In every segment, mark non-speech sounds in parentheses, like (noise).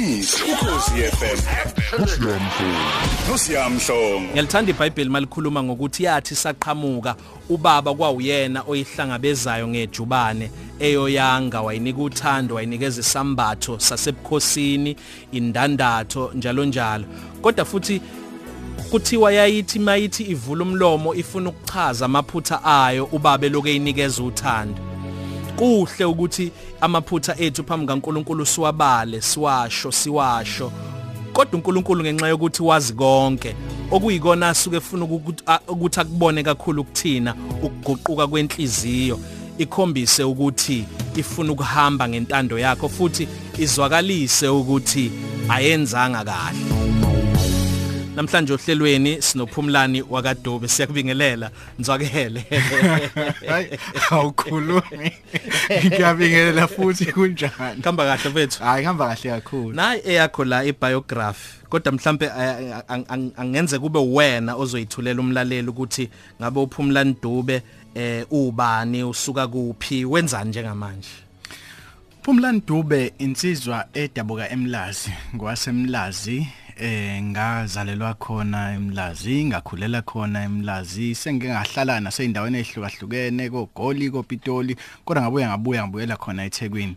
Iqiniso ukhosi FM. Nosiyamhlongo. Ngiyalithanda iBhayibheli malikhuluma ngokuthi yathi saqhamuka ubaba kwawuyena oyihlangabezayo ngejubane eyoyanga wayinika uthando wayinikeza isambatho sasebukhosini indandatho njalo njalo kodwa futhi kuthiwa yayithi mayithi ivula umlomo ifuna ukuchaza amaphutha ayo ubaba loke eyinikeza uthando kuhle ukuthi amaphutha ethu phambi kaNkuluNkulu siwabale siwasho siwasho. Kodwa uNkulunkulu ngenxa yokuthi wazi konke okuyikona asuke efuna ukuthi akubone kakhulu kuthina ukuguquka kwenhliziyo ikhombise ukuthi ifuna ukuhamba ngentando yakho futhi izwakalise ukuthi ayenzanga kahle. Namhlanje ohlelweni sinophumlani wakaDube siyakubingelela. Nzwakele hayi awukhulumi. Ngiyabingelela futhi kunjani? Khamba kahle mfethu. Hayi hamba kahle kakhulu. Nayi eyakho la ibiography kodwa mhlambe angenze kube wena ozoyithulela umlaleli ukuthi ngabe uphumlani Dube eh ubani usuka kuphi wenzani njengamanje? Phumlani Dube insizwa edabuka eMlazi ngwasemlazi eh ngazalelwa khona eMlazi ngakhulela khona eMlazi. Sengike ngahlala naseyindaweni ehlukahlukene koGoli koPitoli kodwa ngabuya ngabuya ngibuyela khona eThekwini.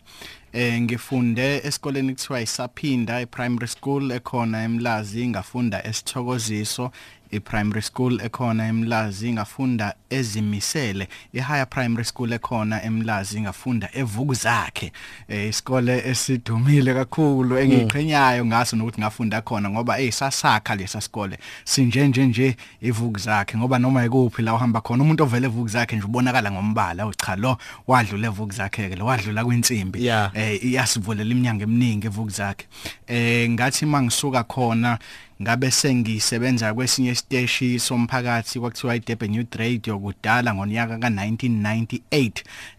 Eh ngifunde esikoleni kuthiwa isaphinda ePrimary School ekhona eMlazi ngafunda esithokoziso i-primary school ekhona eMlazi ngafunda ezimisele. I-higher primary school ekhona eMlazi ngafunda evuku zakhe eh, isikole esidumile kakhulu engiqhenyayo ngaso nokuthi ngafunda khona ngoba eh sasakha lesa sikole sinje nje nje ivuku zakhe ngoba noma ikuphi la uhamba khona umuntu ovele evuku zakhe nje ubonakala ngombala. Ucha lo wadlula evuku zakhe ke lo wadlula kwinsimbi. Eh iyasivulela iminyango eminingi evuku zakhe eh ngathi mangisuka khona ngabe sengisebenza kwesinye isiteshi somphakathi kwakuthiwa iDurban Youth Radio kudala ngonyaka ka1998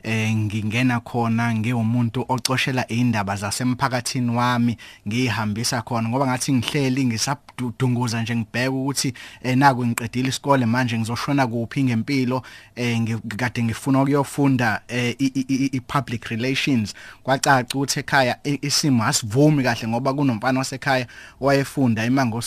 eh ngingena khona ngewumuntu ocoshela indaba zasemphakathini wami ngihambisa khona ngoba ngathi ngihleli ngisabudunguza nje ngibheka ukuthi eh naku ngiqedile isikole manje ngizoshona kuphi ngempilo eh ngikade ngifuna ukuyofunda eh, i- i i- i- public relations. Kwacaca ukuthi ekhaya i- isimo asivumi kahle ngoba kunomfana wasekhaya wayefunda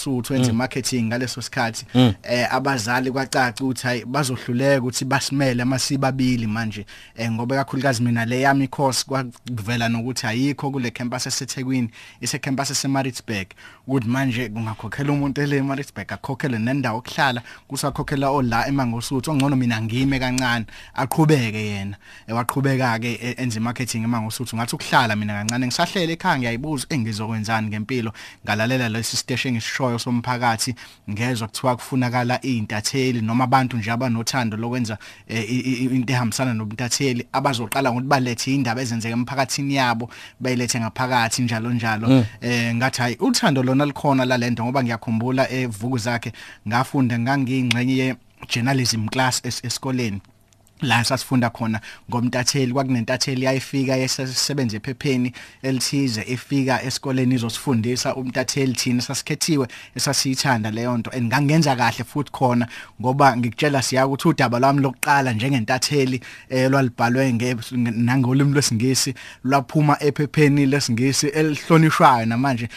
imangosuthu wenza marketing ngaleso sikhathi eh abazali kwacaca ukuthi hayi bazohluleka ukuthi basimele amasibabili manje. Eh ngoba kakhulukazi mina le yami course kwavela nokuthi ayikho kule campus eseThekwini ise campus eseMaritzburg. Ukuthi manje kungakhokhela umuntu ele eMaritzburg akhokhele nendawo okuhlala kusakhokhela ola emangosuthu ongcono mina ngime kancane aqhubeke yena. Eh, waqhubeka ke eh, enze marketing emangosuthu ngathi ukuhlala mina kancane ngisahlele ekhaya ngiyayibuza engizokwenzani ngempilo? Ngalalela lesi station engisishoyo somphakathi ngezwe kuthiwa kufunakala izintatheli noma abantu nje abanothando lokwenza eh, i- i- into ehambisana nobuntatheli abazoqala ngokuthi balethe indaba ezenzeka emphakathini yabo bayilethe ngaphakathi njalo njalo. Eh ngathi hayi uthando lona likhona la lento ngoba ngiyakhumbula evuku zakhe ngafunda ngangiyingxenye ye journalism class es- esikoleni. La sasifunda khona ngomtatheli kwakunentatheli yayifika yesebenza ephepheni elithize efika esikoleni izosifundisa umtatheli thina sasikhethiwe esasiyithanda leyo nto. And ngangenza kahle futhi khona ngoba ngikutshela siya ukuthi udaba lwami lokuqala njengentatheli eh lwalibhalwe nangolimi lwesingisi lwaphuma ephepheni lesingisi elihlonishwayo namanje.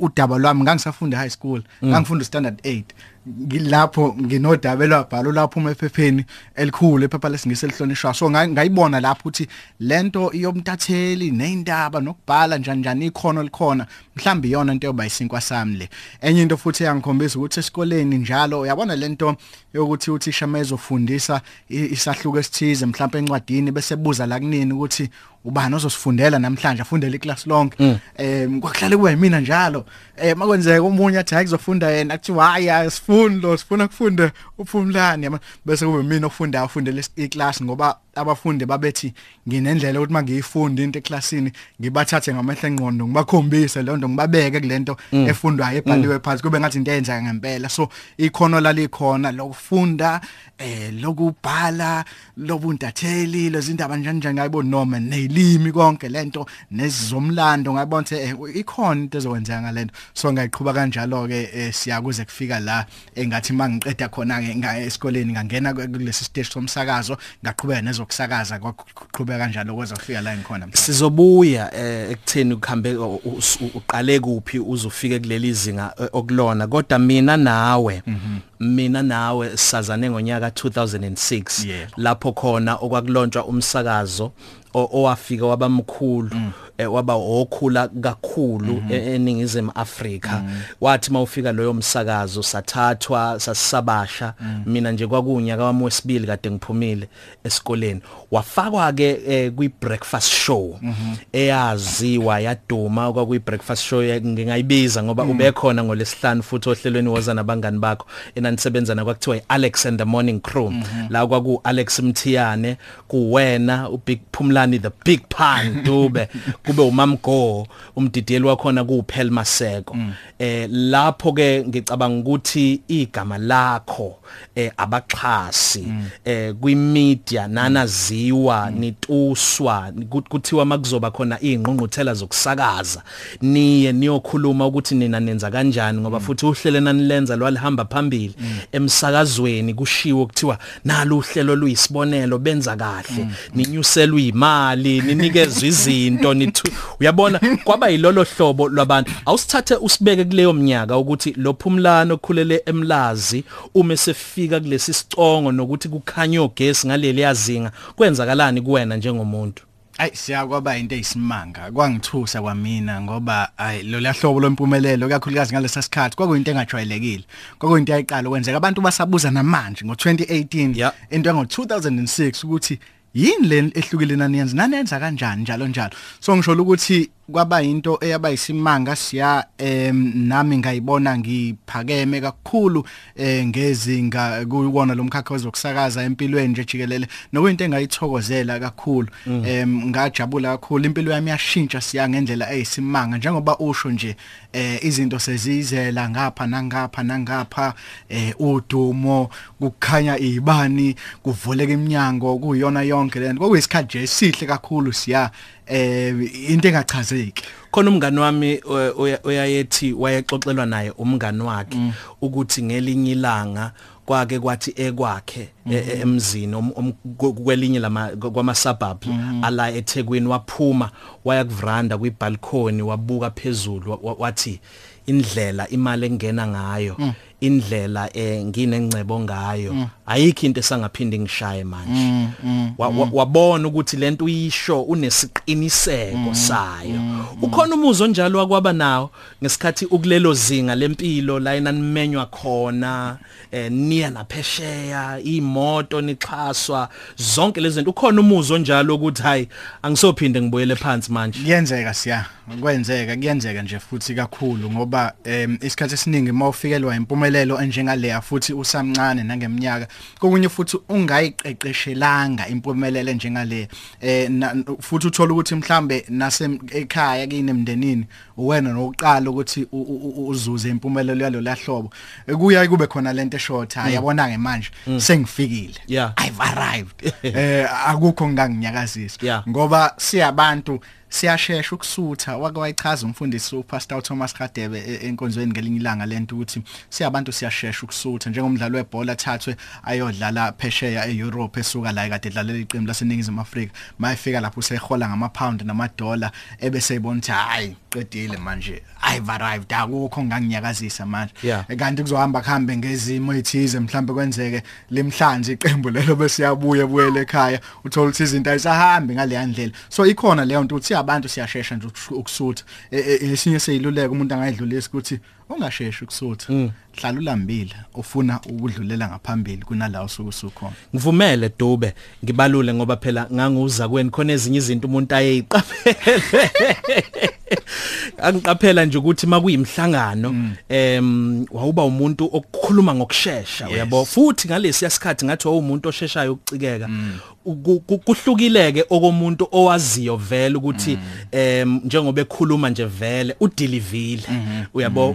Udaba lwami ngangisafunda high school ngangifunda standard 8 ngilapho nginodaba elwabhala lapho ephepheni elikhulu ephepha lesingisi elihlonishwa so nga- ngayibona lapho ukuthi lento yomtatheli neindaba nokubhala njani njani ikhono likhona mhlambi iyona into yoba isinkwa sami le. Enye into futhi eyangikhombisa ukuthi esikoleni njalo uyabona lento yokuthi uthisha mezofundisa i- isahluko esithize mhlawumbe encwadini bese buza la kunini ukuthi ubani ozosifundela namhlanje afundele iclass lonke em kwakuhlale kuba yimina njalo. Eh makwenzeka umunye athi hayi kuzofunda yena kuthiwa hayi asifundi lo sifuna kufunde uphumlani yama bese kube mina ofunda afundele iclass ngoba abafundi babethi nginendlela ukuthi mangiyifunda into eclassini ngibathathe ngamehla engqondo ngibakhombise leyo nto ngibabeke kulento efundwayo ebhaliwe phansi kube ngathi into eyenzeka ngempela. So ikhono lalikhona lokufunda eh lokubhala lobuntatheli lezindaba njani njani ngayibona noma nelimi konke lento nezomlando ngayibona ukuthi eh, ikhona into ezokwenzeka ngalento so ngayiqhubha kanjalo ke siyakuze kufika la engathi mangiqeda khona ke nga- esikoleni ngangena kulesi stage somsakazo ngaqhubeka nezo kwezokusakaza kwaqhubeka kanjalo kweza kufika la engikhona? Mhla sizobuya eh, ekutheni ukuhambe u- u- uqale kuphi uzofika kuleli zinga eh, okulona. Kodwa mina nawe mina nawe sazane ngonyaka 2006 Yebo. lapho khona okwakulontshwa umsakazo o- owafika wabamkhulu. Eh, waba okhula kakhulu e- eningizimu Afrika. Wathi mawufika loyo msakazo sathathwa sasabasha. Mina nje kwakunyaka wami wesibili kade ngiphumile esikoleni. Wafakwa ke eh, kwi breakfast show eyaziwa yaduma kwakuyi breakfast show ya- ngingayibiza ngoba ubekhona ngolesihlanu futhi ohlelweni woza nabangani bakho. Enanisebenza na kwakuthiwa iAlex and the Morning Crew. La kwaku Alex Mthiyane kuwena uBig Phumlani the Big Pan dube. (laughs) kube umamgo umdidiyeli wakhona kuPhel Maseko. Eh lapho ke ngicabanga ukuthi igama lakho eh abaxhasi eh kwimedia nanaziwa nituswa ku- kuthiwa makuzoba khona ingqungquthela zokusakaza niye niyokhuluma ukuthi nina nenza kanjani ngoba futhi uhlelo nanilenza lwalihamba phambili. Emsakazweni kushiwo kuthiwa nalo uhlelo luyisibonelo benza kahle. Ninyuselwa imali ninikezwe izinto (laughs) nithu uyabona? Kwaba yilolo hlobo lwabantu. Awusithathe usibeke kuleyo mnyaka ukuthi lo phumlano okhulele emlazi uma sefika kulesi sicongo nokuthi kukhanya ogesi ngaleli yazinga kwenzakalani kuwena njengomuntu? Ay siyakwaba into eyisimanga. Kwangithusa kwamina ngoba ay lo lahlobo lompumelelo kakhulukazi ngalesa sikhathi kwakuyinto engajwayelekile. Kwakuyinto yayiqala kwenzeka abantu basabuza namanje ngo2018 Yeah. into engo 2006 ukuthi yini le ehlukile naniyenza nanenza kanjani? Njalo njalo. So ngisho ukuthi kwaba into eyaba isimanga siya em nami ngayibona ngiphakeme kakhulu eh ngezinga kuwona lomkhakha wezokusakaza empilweni nje jikelele. Nokuyinto engayithokozela kakhulu em ngajabula kakhulu. Impilo yami yashintsha siya ngendlela eyisimanga. Njengoba usho nje eh izinto sezizela ngapha nangapha nangapha eh udumo kukhanya izibani kuvuleka iminyango kuyona yonke lento kwakuyisikhathi nje esihle kakhulu siya eh into engachazeki. Khona umngani wami oya- oyayethi wayexoxelwa naye umngani wakhe ukuthi ngelinye ilanga kwake kwathi ekwakhe e- e- emzini kwelinye lama kwama suburbs ala eThekwini waphuma waya kuvranda kwibalcony wabuka phezulu wa- wa- wathi indlela imali engena ngayo indlela eh nginengcebo ngayo. Ayikho into esangaphinda ngishaye manje. Wa- wa- wabona ukuthi lento uyisho unesiqiniseko sayo. ukhona umuzo njalo wakwaba nawo ngesikhathi ukulelo zinga lempilo la enanimenywa khona eh niya naphesheya imoto nixhaswa zonke lezi zinto. Ukhona umuzo njalo ukuthi hayi angisophinde ngibuyele phansi manje. Kuyenzeka siya. Kwenzeka kuyenzeka nje futhi kakhulu ngoba em isikhathi esiningi mawufikelwa impumelelo enjengaleya futhi usamncane nangeminyaka kokunye futhi ungayiqeqeshelanga impumelelo enjengale eh futhi uthola ukuthi mhlambe nase ekhaya kini emndenini wena nokuqala ukuthi uzuze impumelelo yalo lahlobo kuya kube khona lento eshort yabona ke manje sengifikile. Yeah. i've arrived. (laughs) Eh akukho nganginyakazisa ngoba siyabantu siyashesha ukusutha. Wake wayichaza umfundisi uPastor Thomas Radebe e- enkonzweni ngelinye ilanga lento ukuthi siyabantu siyashesha ukusutha. Njengomdlalo webhola athathwe ayodlala phesheya eEurope esuka la kade edlalela iqembu laseningizimu Afrika. Mayifika lapho usehola ngama pound namadola ebese ibona ukuthi hayi qedile manje. I've arrived. Akukho nganginyakazisa manje. Yeah. kanti kuzohamba kuhambe ngezimo ezithize mhlambe kwenzeke limhlanje iqembu lelo bese yabuya buyele ekhaya. Uthola ukuthi izinto ayisahambi ngale yandlela so ikhona leyo nto uthi abantu siyashesha nje ukusutha. E- e- esinye seyiluleka umuntu angayidlulisa ukuthi ungasheshi ukusutha. Hlala ulambile ufuna ukudlulela ngaphambili kunalawo suku sukhona ngivumele dube ngibalule ngoba phela nganguza kweni khona ezinye izinto umuntu ayeyiqaphele. Angiqaphela nje ukuthi makuyimhlangano em wawuba umuntu okukhuluma ngokusheshsha uyabo? Futhi ngalesi yasikhathi ngathi wawumuntu osheshayo ukucikeka Ku- ku- kuhlukileke okomuntu owaziyo vele ukuthi em njengoba ekhuluma nje vele udilivile uyabo?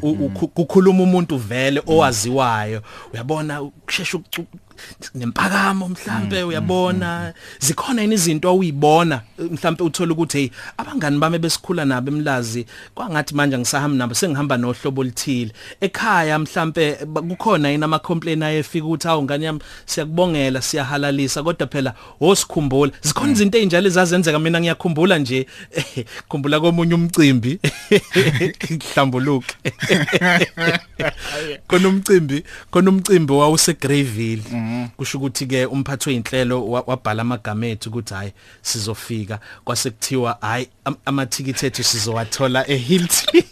Kukhuluma umuntu vele owaziwayo uyabona ukusheshsha ukucu- nempakamo mhlambe uyabona. zikhona yini izinto awuyibona mhlambe uthola ukuthi hey abangani bami besikhula nabo emlazi kwangathi manje ngisahamba nabo sengihamba nohlobo oluthile. Ekhaya mhlambe ba- kukhona yini ama complaint ayefika ukuthi awu ngani yami siyakubongela siyahalalisa kodwa phela wosikhumbula. Zikhona izinto ezinjalo ezazenzeka mina ngiyakhumbula nje. (laughs) Khumbula komunye umcimbi. (laughs) Hlambuluke. (laughs) Khona umcimbi khona umcimbi wawuse Greyville. Kusho ukuthi ke umphathi weinhlelo wa- wabhala amagama ethu ukuthi hayi sizofika kwase kuthiwa hayi am- amathikithi ethu sizowathola eHilton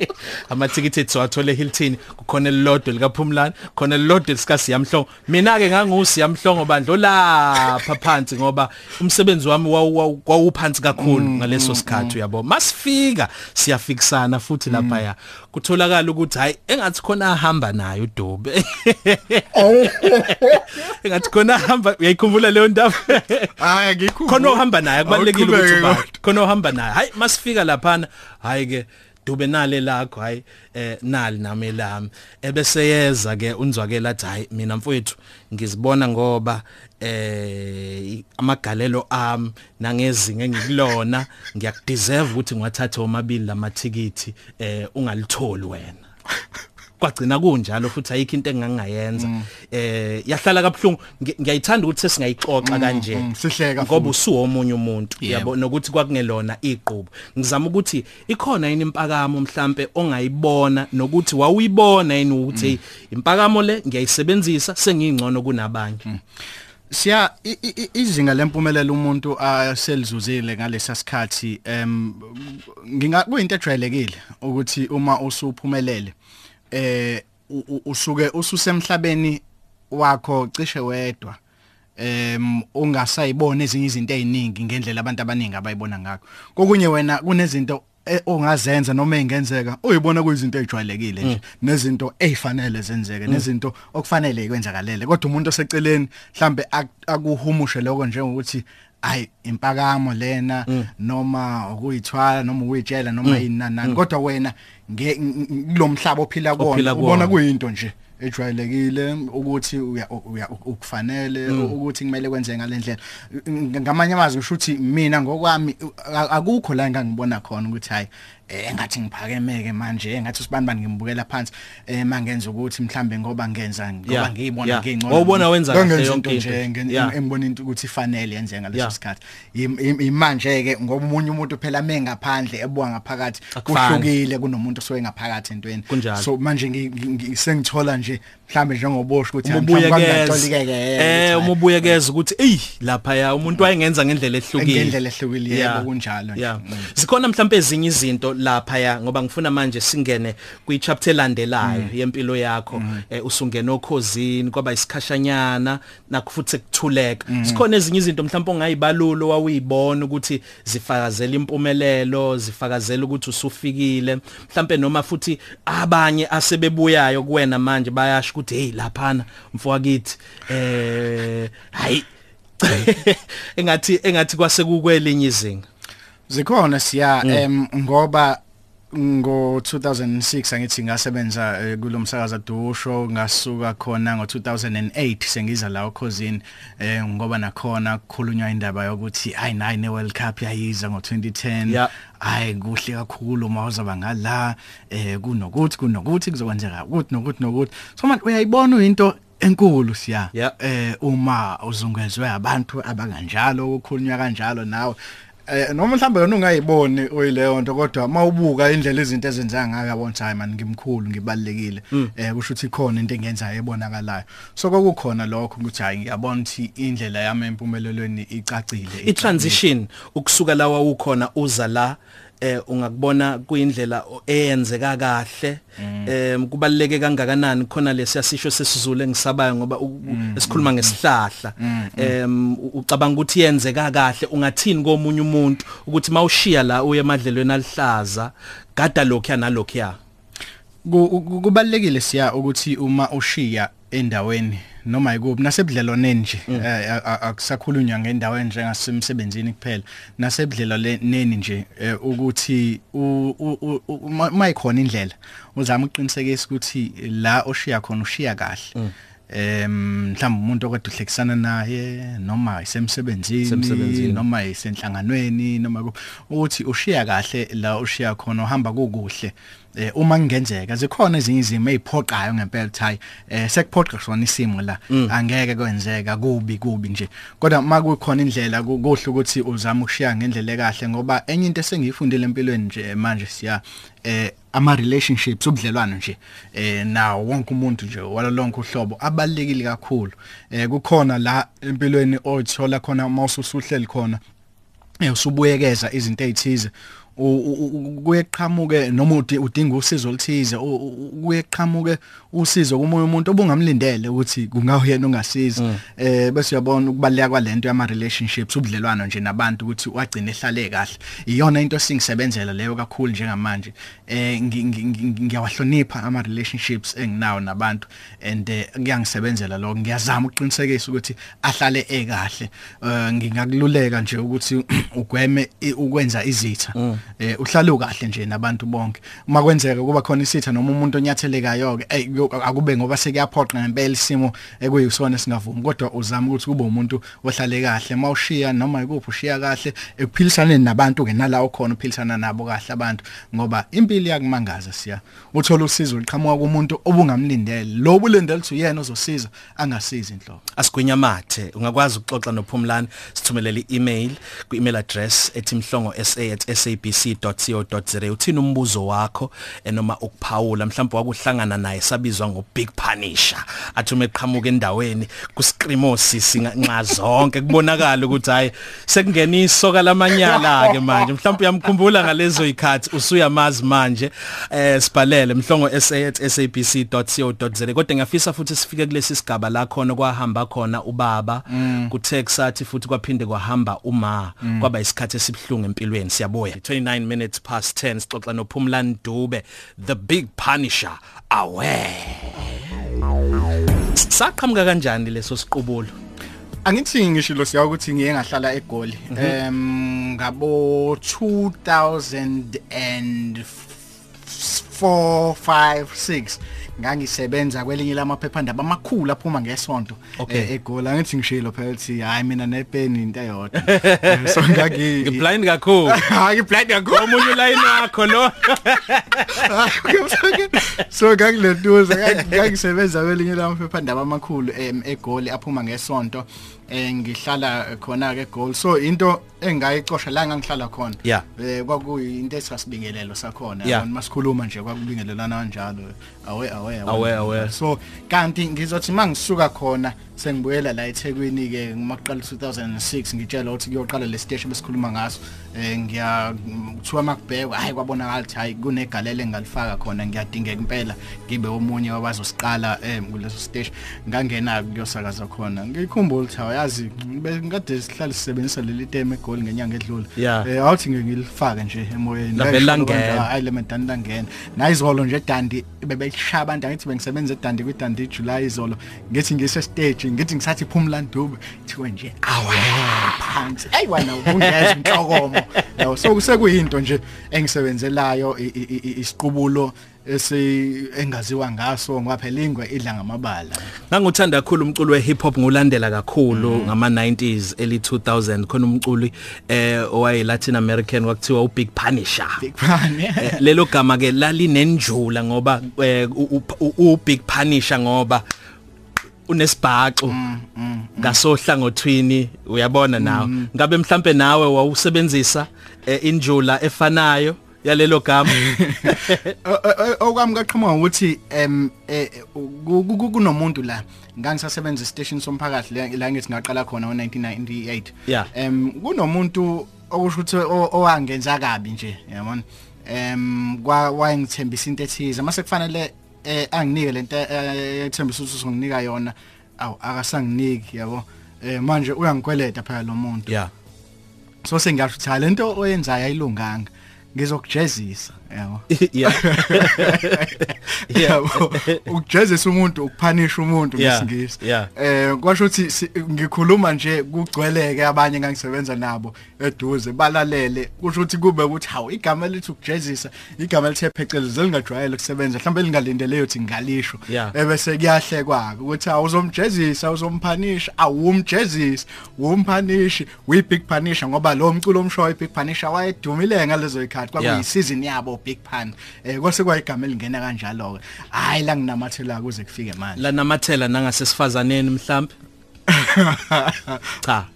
(laughs) amathikithi ethu siwathola eHilton kukhona elilodwa likaPhumlani khona elilodwa lisikasiyamhlongo mina ke ngangusiyamhlongo bandlo lapha phansi ngoba umsebenzi wami wawu- wawu- wawuphansi kakhulu ngaleso sikhathi uyabo? Masifika siyafikisana futhi lapha ya kutholakala ukuthi hayi engathi khona ahamba nayo uDube. (laughs) Engathi khona ahamba uyayikhumbula leyo ndaba? Hayi ngikho khona ohamba naye kubalekile Awuqhubeke ukuthi kodwa. ubani khona ohamba naye. Hayi masifika laphana. Hayi ke dube nale lakho hayi eh nali nami lami. Ebese yeza ke unzwakela athi hayi mina mfowethu ngizibona ngoba eh amagalelo ami nangezinga engikulona ngiyakudeserve ukuthi ngiwathathe omabili lamathikithi eh ungalitholi wena. (laughs) kwagcina kunjalo futhi ayikho into engangayenza. Eh yahlala kabuhlungu. Ngi- ngiyayithanda ukuthi sesingayixoxa kanje. mm, ngoba futhi. usuwo omunye umuntu Yebo. yabo nokuthi kwakungelona iqhubu ngizama ukuthi ikhona yini impakamo mhlambe ongayibona nokuthi wawuyibona yini ukuthi impakamo le ngiyayisebenzisa sengingcono kunabanye. Siya izinga lempumelelo umuntu aselizuzile ngalesa sikhathi em nginga kuyinto ejwayelekile ukuthi uma usuphumelele. Eh usuke ususemhlabeni wakho cishe wedwa em ungasayibona ezinye izinto eziningi ngendlela abantu abaningi abayibona ngakho. Kokunye wena kunezinto e- ongazenza noma engenzeka uyibona kuyizinto ejwayelekile nje nezinto ezifanele zenzeke nezinto okufanele ikwenzakalele kodwa umuntu oseceleni mhlambe ak- akuhumushe lokho njengokuthi ayi impakamo lena noma ukuyithwala noma ukuyitshela noma yini nani. Nani kodwa wena kulomhlaba ophila kuwona ubona kuyinto nje ejwayelekile ukuthi ukufanele ukuthi kumele kwenze ngalendlela ngamanye amazwi kusho ukuthi mina ngokwami akukho la engangibona khona ukuthi hayi engathi ngiphakemeke manje engathi usibani bani ngimbukela phansi eh mangenza ukuthi mhlambe ngoba ngenza ngoba Yeah, ngiyibona yeah. ngingcono Wawubona wenza kahle Ngangenza yonke into into. nje nge- Yeah. engibona into ukuthi ifanele yenze ngaleso Yeah. sikhathi Im- im- imanje ke ngoba umunye umuntu phela mengaphandle ebuka ngaphakathi Akufani. kuhlukile kunomuntu osuke ngaphakathi entweni Kunjalo. so manje ngi- ngi- ngi- sengithola nje mhlambe njengobosho ukuthi uma "Ah, mhlawumbe ubuyekeza kwangatolikeke eh uma ubuyekeza ukuthi ey lapha ya umuntu wayengenza ngendlela ehlukile. Ngendlela ehlukile, yebo, kunjalo yeah Mm. mhlawumbe ezinye izinto lapha ya ngoba ngifuna manje singene kwi chapter elandelayo Mm. yempilo yakho. Eh, usungena okhozini kwaba isikhashanyana nakufuthi sekuthuleka. Mm. zikhona ezinye izinto mhlawumbe ongayibalulo wawuyibona ukuthi zifakazela impumelelo zifakazela ukuthi usufikile. Mhlawumbe noma futhi abanye asebebuyayo kuwena manje bayasho ukuthi hey laphana. Mfowakathi eh hayi. (laughs) Engathi engathi kwase kukwelinye izinga. Zikhona siya em ngoba ngo 2006 angithi ngasebenza eh, kulomsakaza Dusho ngasuka khona ngo 2008 sengiza la okhosini eh ngoba nakhona kukhulunywa indaba yokuthi hayi nayi ne World Cup yayiza ngo 2010 Yeah. hayi kuhle kakhulu uma uzaba ngala eh kunokuthi kunokuthi kuzokwenzeka ukuthi nokuthi nokuthi. So manje uyayibona into enkulu siya eh uma uzungezwe abantu abanganjalo ukukhulunywa kanjalo nawe. Eh noma mhlambe yona ungayiboni oyileyo nto kodwa mawubuka indlela izinto ezenzeka ngayo ukuthi hayi man ngimkhulu ngibalekile eh kusho ukuthi khona into engenzayo ebonakalayo. So kokukhona lokho ukuthi hayi ngiyabona ukuthi indlela yami empumelelweni icacile. I-transition ukusuka la wawukhona uza la eh ungakubona kuyindlela eyenzeka kahle em kubaleke kangakanani khona lesiyasisho sesizulu engisabayo ngoba u- esikhuluma ngesihlahla. em ucabanga ukuthi yenzeka kahle ungathini komunye umuntu ukuthi mawushiya la uye emadlelweni alihlaza gada lokho nalokho ku- kubalekile siya ukuthi uma ushiya endaweni noma yikuphi nasebudlelwaneni nje eh, a- a- akusakhulunywa ngendaweni njengasemsebenzini kuphela. Nasebudlelwaneni nje eh, ukuthi u- u- u- u- uma uma ikhona indlela uzama uqinisekisa ukuthi la oshiya khona ushiya kahle. Em mhlawumbe umuntu okade uhlekisana naye noma isemsebenzini noma isenhlanganweni noma ku- ukuthi ushiya kahle la ushiya khona uhamba kukuhle. eh uma kungenzeka zikhona ezinye izimo eziphoqayo ngempelathi eh sekuphoqa kusona isimo la. Angeke kwenzeka kubi kubi nje. Kodwa makukhona indlela ku- kuhle ukuthi uzame ukushiya ngendlela ekahle ngoba enye into esengiyifundile empilweni nje manje siya eh ama relationships ubudlelwano nje eh nawo wonke umuntu nje walonke uhlobo abalekile kakhulu. Eh kukhona la empilweni othola khona mawususuhleli khona eh usubuyekeza izinto ezithize kuyeqhamuke noma udi- udinga usizo oluthize kuyeqhamuke usizo kumunye umuntu obungamlindele ukuthi kungawuyena ongasiza. Eh bese uyabona ukubaleka kwalento yama relationships ubudlelwano nje nabantu ukuthi wagcina ehlale kahle. Iyona into singisebenzela leyo kakhulu njengamanje. Eh ngi- ngi- ngi- ngiyawahlonipha ama relationships enginawo nabantu and eh, kuyangisebenzela lokho. Ngiyazama ukuqinisekisa ukuthi ahlale ekahle. Eh ngingakululeka nje ukuthi ugweme ukwenza izitha. Eh uhlale ukahle nje nabantu bonke. Uma kwenzeka kuba khona isitha noma umuntu onyathelekayo ke ey, yo- akube ngoba sekuyaphoqa ngempela isimo ekuyisona singavumi kodwa uzama ukuthi kube umuntu ohlale kahle. Mawushiya noma ikuphi ushiya kahle ekuphilisaneni nabantu ke nalawo khona uphilisana nabo kahle abantu. Ngoba impilo iyakumangaza siya. Uthola usizo liqhamuka kumuntu obungamlindele. Lo bulindele ukuthi uyena ozosiza angasiza inhloko. Asigwinyamathe ungakwazi ukuxoxa nophumlani sithumelele i-email ku-email address ethi mhlongo@sabc.co.za uthina umbuzo wakho eh, noma ukuphawula? Mhlawumbe wakuhlangana naye sabizwa ngo big punisher. Athi uma eqhamuka endaweni kuscreamo sisi nxa zonke kubonakala ukuthi hayi sekungena isoka lamanyala ke (laughs) manje. Mhlawumbe uyamkhumbula ngalezo ikhathi usuyamazi manje. Eh sibhalele mhlongo@sabc.co.za kodwa ngiyafisa futhi sifike kulesi sigaba la khona kwahamba khona ubaba kuthe kusathi futhi kwaphinde kwahamba uma. Kwaba isikhathi esibhlungu empilweni. Siyabuya. 29 minutes past 10 sixoxa nophumlani Dube the big punisher awe saqhamuka kanjani leso siqubulo? Angithi ngishilo siya ukuthi ngiye ngahlala eGoli. Em ngabo 2004 5 6 ngangisebenza kwelinye lamaphephandaba amakhulu aphuma ngesonto Okay. eh, eGoli. Angithi ngishilo phela ukuthi hayi mina nepeni into eyodwa. (laughs) Eh, So ngaki ngiblind kakhulu (laughs) Hayi blind kakhulu. omunye ulayini wakho lo (laughs) so ngangiletuza ngangisebenza kwelinye lamaphephandaba amakhulu em, eGoli aphuma ngesonto eh ngihlala khona ke eGoli so into engayicosha la ngangihlala khona Yeah. eh kwakuyinto esasibingelelo sakhona Yeah. abantu masikhuluma nje kwakubingelelana kanjalo awe awe Awe, awe. so kanti ngizothi mangisuka khona sengibuyela la eThekwini ke ngumaqala 2006 ngitshela ukuthi kuyoqala le station besikhuluma ngaso. Eh ngiya kuthiwa makubhekwa hayi kwabonakala ukuthi hayi kunegalelo engalifaka khona. Ngiyadingeka impela ngibe omunye wabazosiqala eh kuleso station ngangena kuyosakaza khona. Ngikhumbula ukuthi awayazi ngade sihlale sisebenzisa leli teme egoli ngenyanga edlule. Yeah. eh awuthi ngilifake nje emoyeni. Lavele Ngayisho langena. kanje, hayi le medani langena. Nayizolo nje dandi bebeshaya abantu angithi bengisebenza edandi kwidandi iJuly izolo. Ngithi ngise stage ngithi ngisathi Phumlani Dube thiwe nje awe phansi. Hey wena ungeza inhlokomo. Yabo so kusekuyinto nje engisebenzelayo isiqubulo esi engaziwa ngaso ngoba phela ingwe idla ngamabala. Nganguthanda kakhulu umculo wehip hop ngulandela kakhulu ngama 90s early 2000 khona umculi eh owaye Latin American kwakuthiwa u Big Punisher. Big fan Eh, lelo gama ke lalinenjula ngoba eh, u Big Punisher ngoba unesibhaxu ngasohlangothwini uyabona nawe. Ngabe mhlambe nawe wawusebenzisa eh, injula efanayo yalelo gama? (laughs) Okwami kaqhamuka ukuthi em eh, ku- ku- kunomuntu la ngangisasebenza istation somphakathi la ngithi ngaqala khona ngo1998 Yeah. em kunomuntu okusho ukuthi owangenza kabi nje yabona em kwa wayengithembisa into ethize. Mase kufanele eh, anginike lento eh, ethembisa ukuthi uzonginika yona. Aw akasanginiki yabo. Eh manje uyangikweleta phela lo muntu. Yeah. So sengiyasho ukuthi ha lento oyenzayo ayilunganga. Ngizokujezisa. Yabo (laughs) yeah. (laughs) Yabo (laughs) ukujezisa umuntu ukuphanisha umuntu Yeah, ngesingisi yeah. eh kwasho ukuthi si- ngikhuluma nje kugcweleke abanye engangisebenza nabo eduze balalele. Kusho ukuthi kube ukuthi hawu igama lithi ukujezisa igama lithe phecelezi lingajwayele ukusebenza mhlawumbe lingalindele ukuthi ngalisho Yeah. ebese kuyahlekwa ukuthi awuzomjezisa uzomphanisha awumjezisa umpanishi uyi big punisher ngoba lo mculo omshoyo big punisher wayedumile ngalezo ikhathi Yeah. kwakuyisizin yabo big pan eh kwase kwayigama elingena kanjalo ke hayi la nginamathela kuze kufike manje. La namathela nangasesifazaneni mhlambe (laughs) cha.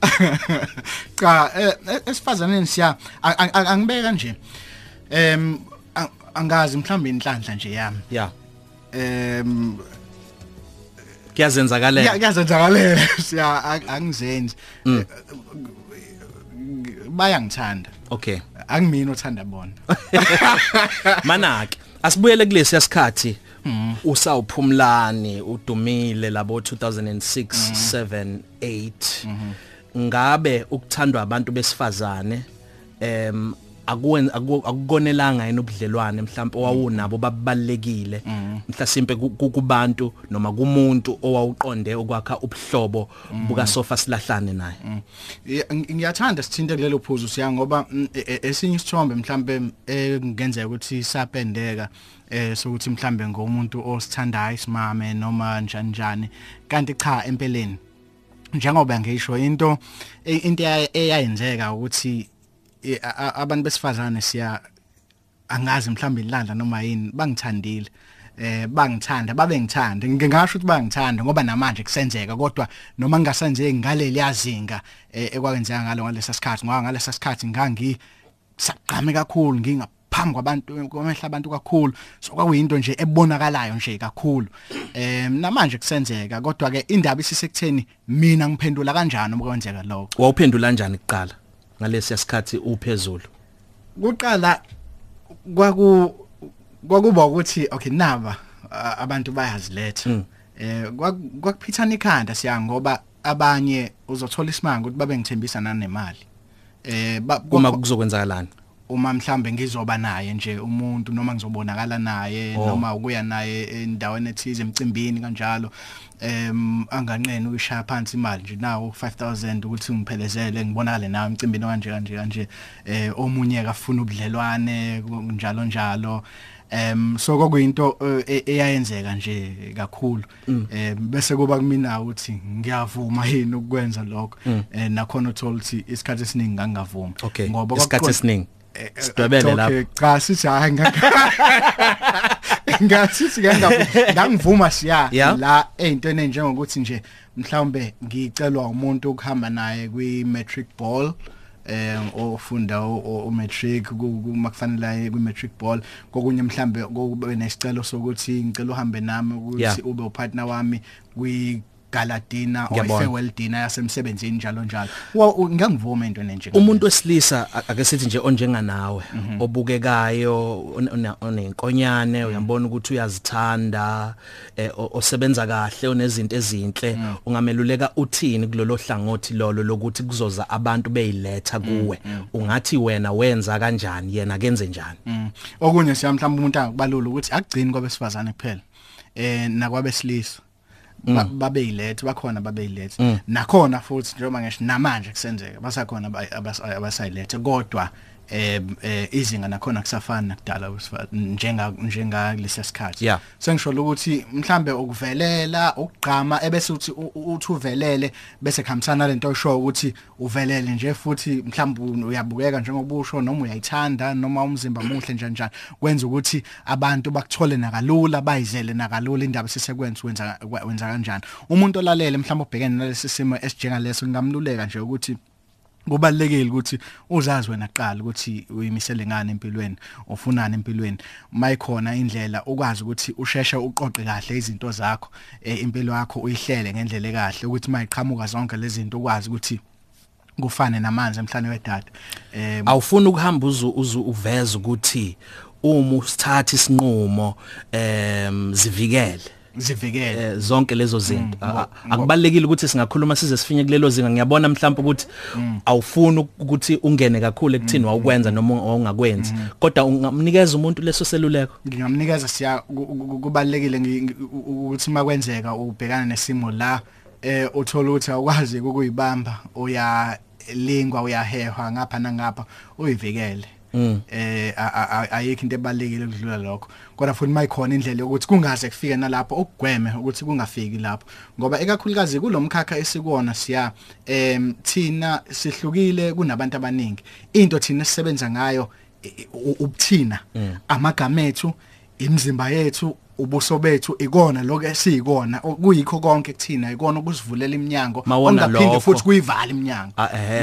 Cha eh, eh, esifazaneni siya a- a- a- angibeke kanje. Em a- angazi mhlawumbe inhlanhla nje yami. Yeah em kuyazenzakalela kuyazenzakalela siya a- angizenzi. Eh, bayangithanda okay. Angimini othanda bona. (laughs) Manake asibuyele kulesi yasikhathi. Usawuphumlani udumile labo 2006 7 8 ngabe ukuthandwa abantu besifazane em akuwen aku- akukonelanga yena ubudlelwane mhlawumbe owawunabo babalekile mhlasimpe ku- kubantu noma kumuntu owawuqonde ukwakha ubuhlobo buka sofa silahlane naye. Ng- ngiyathanda sithinte kulelo phuzu siya ngoba mm, e- e- esinye isithombe mhlambe engenzeka ukuthi sapendeka eh sokuthi mhlambe ngomuntu osithandayo isimame noma njani njani. Kanti cha empeleni njengoba ngisho into into eya- eyayenzeka ukuthi abantu besifazane siya angazi mhlawumbe ilanda noma yini bangithandile. Eh bangithanda babe ngithanda ngingasho ukuthi bangithanda ngoba namanje kusenzeka kodwa noma ngingasenzeki ngaleli yazinga eh, ekwakwenzeka ngalo ngalesa sikhathi ngoba ngalesa sikhathi ngangi saqhame kakhulu ngingaphambi kwabantu kwamehla abantu kakhulu. So kwakuyinto nje ebonakalayo nje kakhulu. Em namanje kusenzeka kodwa ke indaba isisekutheni mina ngiphendula kanjani uma kwenzeka lokho? Wawuphendula kanjani kuqala? Ngalesi yasikhathi uphezulu? Kuqala kwaku kwakuba ukuthi okay naba abantu bayaziletha. Eh kwaku- kwakuphithana ikhanda siya ngoba abanye uzothola isimanga ukuthi babe ngithembisa nanemali. Eh uma kuzokwenzakalani? Uma mhlambe ngizoba naye nje umuntu noma ngizobonakala naye Oh. noma ukuya naye endaweni ethize emcimbini kanjalo em anganqeni uyishaya phansi imali nje. Nawo 5000 ukuthi ngiphelezele ngibonakale nawe emcimbini kanje kanje kanje eh omunye akafuna ubudlelwane njalo njalo. Em so kwakuyinto eh, e- eyayenzeka nje kakhulu. Em bese kuba kumina ukuthi ngiyavuma yini ukwenza lokho. Eh nakhona uthola ukuthi isikhathi esiningi ngangavuma. Ngoba isikhathi esiningi. Eh, eh, sidwebele lapho. cha sithi hayi ngasithi (laughs) ngangivuma siya la eyintweni njengokuthi nje mhlawumbe ngicelwa umuntu ukuhamba naye kwi matric ball eh ofunda u matric kuma kufanele aye kwi matric ball. Kokunye mhlambe kube nesicelo sokuthi ngicela uhambe nami ukuthi ube upartner wami kwi galadina or Ngiyabona. farewell dinner yasemsebenzini njalo njalo wa ngangivuma into enje umuntu wesilisa a- ake sithi nje onjenganawe obukekayo on- on- onenkonyane uyambona ukuthi uyazithanda eh, o- osebenza kahle onezinto ezinhle ungameluleka uthini kulolo hlangothi lolo lokuthi kuzoza abantu beyiletha kuwe ungathi wena wenza kanjani yena kenze njani Mm. Okunye siya mhlawumbe umuntu angakubalula ukuthi akugcini kwabesifazane kuphela. Eh nakwabesilisa. Ba- babeyilethe bakhona babeyilethe nakhona futhi njengoba ngisho namanje kusenzeka basakhona aba- abas- abasayilethe kodwa eh eh, izinga nakhona kusafana nakudala njenga njenga lesi sikhathi. Yeah. sengisho ukuthi mhlambe ukuvelela ukugqama ebese uthi uthi uvelele bese khamisana lento oyisho ukuthi uvelele nje futhi mhlambe uyabukeka njengobusho noma uyayithanda noma umzimba muhle njani njani. Kwenza ukuthi abantu bakuthole nakalula bayizele nakalula indaba sisekwenza wenza wenza kanjani. Umuntu olalele mhlambe ubhekene nalesi simo esijengaleso ngamluleka nje ukuthi kubalekile ukuthi uzazi wena qala ukuthi uyimisele ngani empilweni ufunani empilweni. Mayikhona indlela ukwazi ukuthi usheshe uqoqe kahle izinto zakho eh, impilo yakho uyihlele ngendlela ekahle ukuthi mayiqhamuka zonke lezi zinto ukwazi ukuthi kufane namanzi emhlane wedada eh awufuni ukuhamba uzu uveza ukuthi uma usithatha isinqumo em zivikele. Zivikele. Eh, zonke lezo zinto. Mm, ngo- A- akubalekile ukuthi singakhuluma size sifike kulelo zinga. Ngiyabona mhlawumbe ukuthi Mm. awufuni ukuthi ungene kakhulu ekuthini wawukwenza noma ungakwenzi Mm. kodwa ungamnikeza umuntu leso seluleko? Ngingamnikeza siya ku- ku- kubalekile ngi- ngi- u- ukuthi makwenzeka ubhekana nesimo la eh uthola ukuthi awukwazi ukuyibamba uya lingwa uyahehwa ngapha nangapha uyivikele. Eh a- a- ayikho into ebalekile ukudlula lokho. Kodwa futhi mayikhona indlela yokuthi kungaze kufike nalapho ukugweme ukuthi kungafiki lapho. Ngoba ekakhulukazi kulomkhakha esikuwona siya em thina sihlukile kunabantu abaningi. Into thina sisebenza ngayo ubuthina amagama ethu imizimba yethu ubuso bethu ikona lokho esiyikona. Kuyikho konke kuthina ikona ukusivulela iminyango ongaphinde futhi kuyivala iminyango.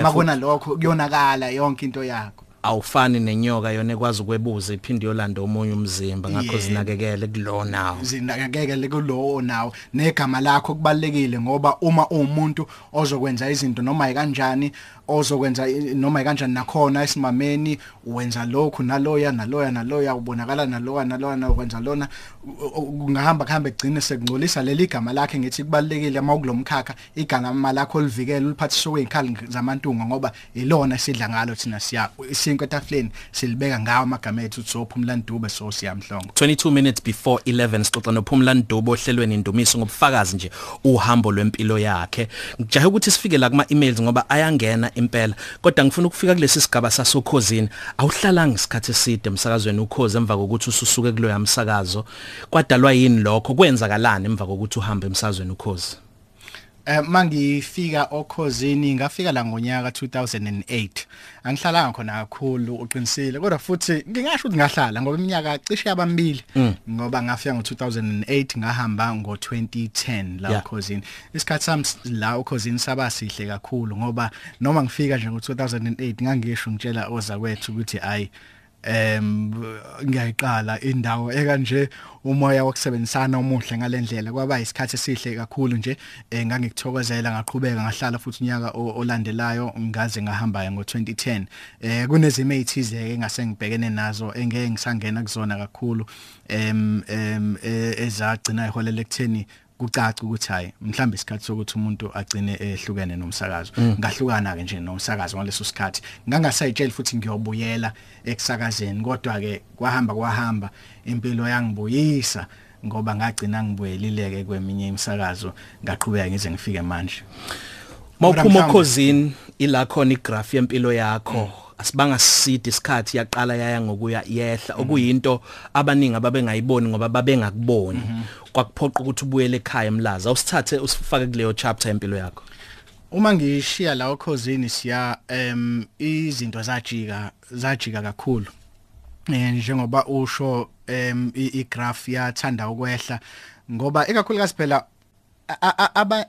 Makona lokho kuyonakala yonke into yakho. Awufani nenyoka yona ekwazi ukwebuza iphinde yolanda omunye umzimba ngakho Yebo. zinakekele kulo nawo zinakekele kulowo nawo negama lakho kubalekile ngoba uma umuntu ozokwenza izinto noma ikanjani ozokwenza noma ikanjani nakhona esimameni wenza lokhu naloya naloya naloya ubonakala naloya naloya nakwenza lona. Kungahamba kuhambe kugcine sekungcolisa leli gama lakhe ngithi kubalekile uma kulomkhakha igama lakho livikele uliphathiswe kwezikhali zamantunga ngoba ilona sidla ngalo thina siya isinkwe etafuleni silibeka ngawo amagama ethu sophumla ndube so siyamhlongo 22 minutes before 11 sixoxa noPhumla Ndubo ohlelweni indumiso ngobufakazi nje uhambo lwempilo yakhe. Ngijahe ukuthi sifike la kuma emails ngoba ayangena impela. Kodwa ngifuna ukufika kulesi sigaba sasokhosini awuhlalanga isikhathi eside emsakazweni ukhozi emva kokuthi ususuke kulo yamsakazo kwadalwa yini lokho? Kwenzakalani emva kokuthi uhambe emsakazweni ukhozi? Eh mangifika okhozini ngafika la ngonyaka 2008 angihlalanga khona kakhulu uqinisile kodwa futhi ngingasho ukuthi ngahlala ngoba iminyaka cishe yabambili. Ngoba ngafika ngo2008 ngahamba ngo2010 la okhozini. Isikhathi sami la okhozini saba sihle kakhulu ngoba noma ngifika nje ngo2008 ngangisho ngitshela oza kwethu ukuthi ayi em ngiyayiqala indawo ekanje umoya wokusebenzisana omuhle ngalendlela. Kwaba isikhathi esihle kakhulu nje eh, ngangikuthokozela ngaqhubeka ngahlala futhi unyaka olandelayo ngaze ngahamba ngo2010 eh kunezimo ezithize ke ngase ngibhekene nazo engeke ngisangena kuzona kakhulu em em eh, ezagcina iholela ekutheni kucaca ukuthi hayi mhlambe isikhathi sokuthi umuntu agcine ehlukene nomsakazo. Ngahlukana ke nje nomsakazo ngaleso sikhathi. Ngangasayitsheli futhi ngiyobuyela ekusakazeni kodwa ke kwahamba kwahamba impilo yangibuyisa ngoba ngagcina ngibuyelileke kweminye imisakazo ngaqhubeka ngize ngifike manje. Mawuphuma okhozini ila khona igraph yempilo yakho. Asibanga siside isikhathi yaqala yaya ngokuya yehla. Okuyinto abaningi ababengayiboni ngoba babengakuboni. Kwakuphoqa ukuthi ubuyele ekhaya emlaza usithathe usifake kuleyo chapter yempilo yakho. Uma ngishiya la okhozini siya em izinto zajika zajika kakhulu. Eh njengoba usho em igraph yathanda ukwehla ngoba ekakhulukazi phela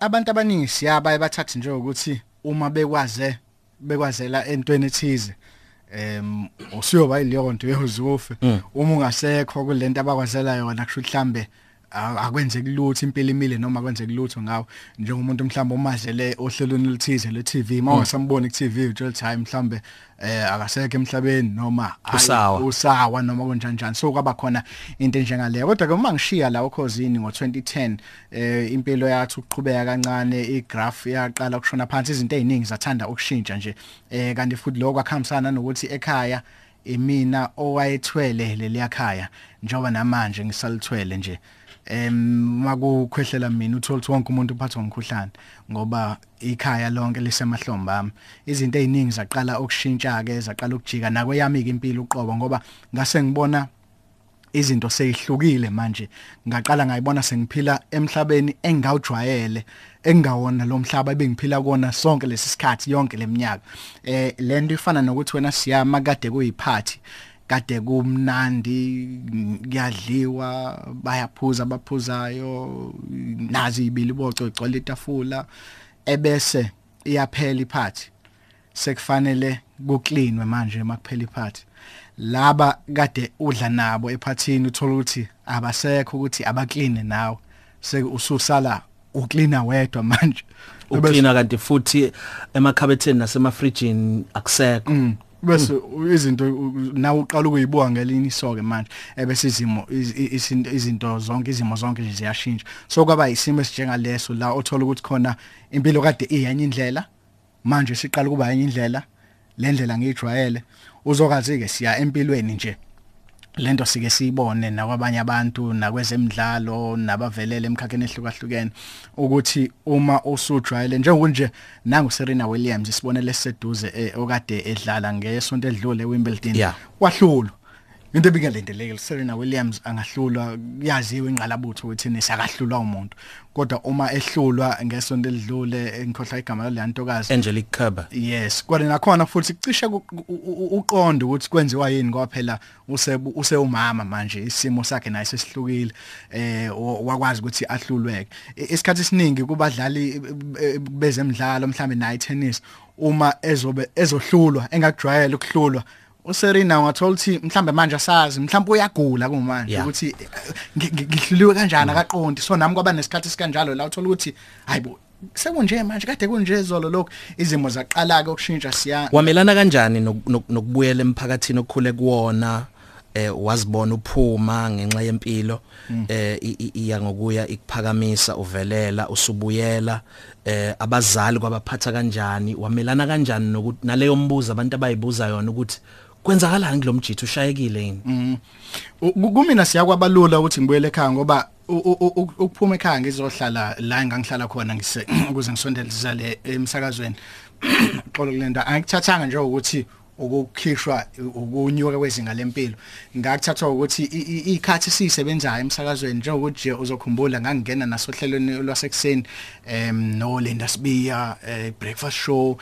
abantu abaningi siyaba bathatha nje ukuthi uma bekwaze bekwazela entweni ethize em usiyoba ileyo nto yehuzufe uma ungasekho kulento abakwazela yona kusho mhlambe akwenzeki lutho impilo imile noma kwenzeki lutho ngawo. Njengomuntu mhlawumbe umazele ohlelweni lithize le TV mawasamboni ku TV utshela hayi mhlawumbe eh akasekho emhlabeni noma Usawa. usawa noma kunjani njani so kwaba khona into enjengaleyo. Kodwa ke uma ngishiya la okhozini ngo2010 eh impilo yathi ukuqhubeka kancane igraph yaqala ukushona phansi izinto eziningi zathanda ukushintsha nje. Eh kanti futhi lokho akuhambisana nokuthi ekhaya imina owayethwele leliya khaya njengoba namanje ngisalithwele nje. Em makukhwehlela mina uthola ukuthi wonke umuntu uphathwa ngumkhuhlane ngoba ikhaya lonke lisemahlombe ami. Izinto eziningi zaqala ukushintsha ke zaqala ukujika nakweyami ke impilo uqobo ngoba ngase ngibona izinto seyihlukile manje. Ngaqala ngayibona sengiphila emhlabeni engawujwayele engawona lo mhlaba ebengiphila kuona sonke lesisikhathi yonke leminyaka eh lento ifana nokuthi wena siyama kade kuyiphathi. Kade kumnandi kuyadliwa bayaphuza abaphuzayo nazi ibili boco igcwele itafula ebese iyaphela iphathi. Sekufanele kuklinwe manje makuphela iphathi. Laba kade udla nabo ephathini uthola ukuthi abasekho ukuthi abakline nawe. Sekususala uklina wedwa manje. Uklina kanti futhi emakhabetheni nasemafrijini akusekho. Bese izinto nawe uqala ukuyibuka ngelinye isoke manje ebese izimo izinto zonke izimo zonke nje ziyashintsha. So kwaba isimo esinjengaleso la othola ukuthi khona impilo kade iyenye indlela manje siqala kuba yenye indlela le ndlela ngijwayele. Uzokazi ke siya empilweni nje. Lento sike siyibone nakwabanye abantu nakwezemidlalo nabavelele emkhakheni ehlukahlukene ukuthi uma usujwayele njengokunje nangu Serena Williams isibonele seduze eh, okade edlala ngesonto edlule eWimbledon wahlulwa. Into ebingalindelekile Serena Williams angahlulwa yaziwe ingqalabutho ukuthi nesakahlulwa umuntu. Kodwa uma ehlulwa ngesonto elidlule ngikhohlwa igama leyantokazi Angelique Kerber. Yes, kodwa nakhona futhi cishe ku- u- u- uqonda ukuthi kwenziwa yini ngoba phela use useumama manje isimo sakhe naye sesihlukile eh wa- wakwazi ukuthi ahlulweke. Isikhathi esiningi kubadlali eh, bezemidlalo mhlambe nayi tennis uma ezobe ezohlulwa engakujwayela ukuhlulwa uSerena ungathola ukuthi mhlambe manje asazi mhlambe uyagula kumanje ukuthi eh, ngi- ngi- ngihluliwe kanjani akaqondi. So nami kwaba nesikhathi sikanjalo la uthola ukuthi hayibo sekunje manje kade kunje izolo lokho izimo zaqala ke ukushintsha siya. Wamelana kanjani nok- nok- nokubuyela emphakathini okukhule kuwona eh wazibona uphuma ngenxa yempilo eh i- i- iya ngokuya ikuphakamisa uvelela usubuyela eh abazali kwabaphatha kanjani wamelana kanjani nokuthi naleyo mbuzo abantu abayibuza yona ukuthi kwenzakalani kulomjitho ushayekile yini? U- ku- kumina siyakwabalula ukuthi ngibuyele ekhaya ngoba u- u- u- ukuphuma ekhaya ngizohlala la engangihlala khona ngise (clears throat) ukuze ngisondelizele emsakazweni. (clears throat) Xolo kulenda angikuthathanga nje ukuthi ukukhishwa ukunyuka kwezinga lempilo. Ngakuthathwa ukuthi ikhathi sisebenzayo emsakazweni njengokuthi nje uzokhumbula ngangena nasohlelweni lwasekuseni em no Linda Sibiya eh, breakfast show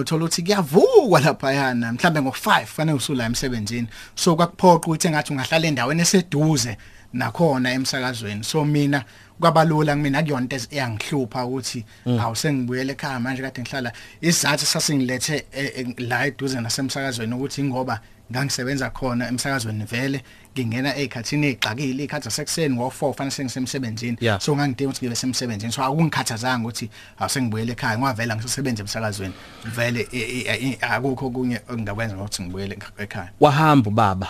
uthola ukuthi kuyavukwa lapha yana mhlambe ngo5 fanele usula emsebenzini. So kwakuphoqa ukuthi engathi ungahlala endaweni eseduze. Nakhona emsakazweni. So mina kwabalula kumina kuyona into eyangihlupha ukuthi awusengibuyele ekhaya manje kade ngihlala. Isizathu sasingilethe eh, eh, la eduze nasemsakazweni ukuthi ngoba ngangisebenza khona emsakazweni vele ngingena ezikhathini ezixakile ikhathi zasekuseni ngo4 fanele sengisemsebenzini. Yeah. so ngangidinga ukuthi ngibe semsebenzini. So akungikhathazanga ukuthi awusengibuyele ekhaya ngwavela ngisebenza emsakazweni. Vele eh, eh, eh, akukho okunye engingakwenza ukuthi ngibuyele ekhaya. Wahamba ubaba.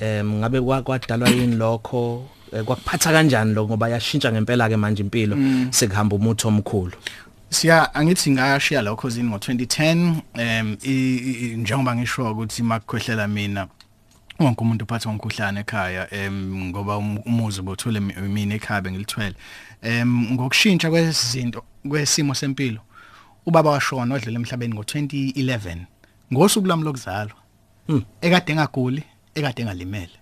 Em ngabe kwa- kwadalwa yini lokho? Eh, kwakuphatha kanjani lokho? Ngoba yashintsha ngempela ke manje impilo. Sekuhamba umuthi omkhulu. Siya angithi ngashiya lokho zini ngo2010 em njengoba ngisho ukuthi makukhwehlela mina wonke umuntu uphatha umkhuhlane ekhaya em ngoba um- umuzi bothule mi- mina ekhaya bengilithwele. Em ngokushintsha kwezinto kwesimo sempilo ubaba washona odlule emhlabeni ngo2011 ngosuku lami lokuzalwa ekade engaguli ekade engalimele.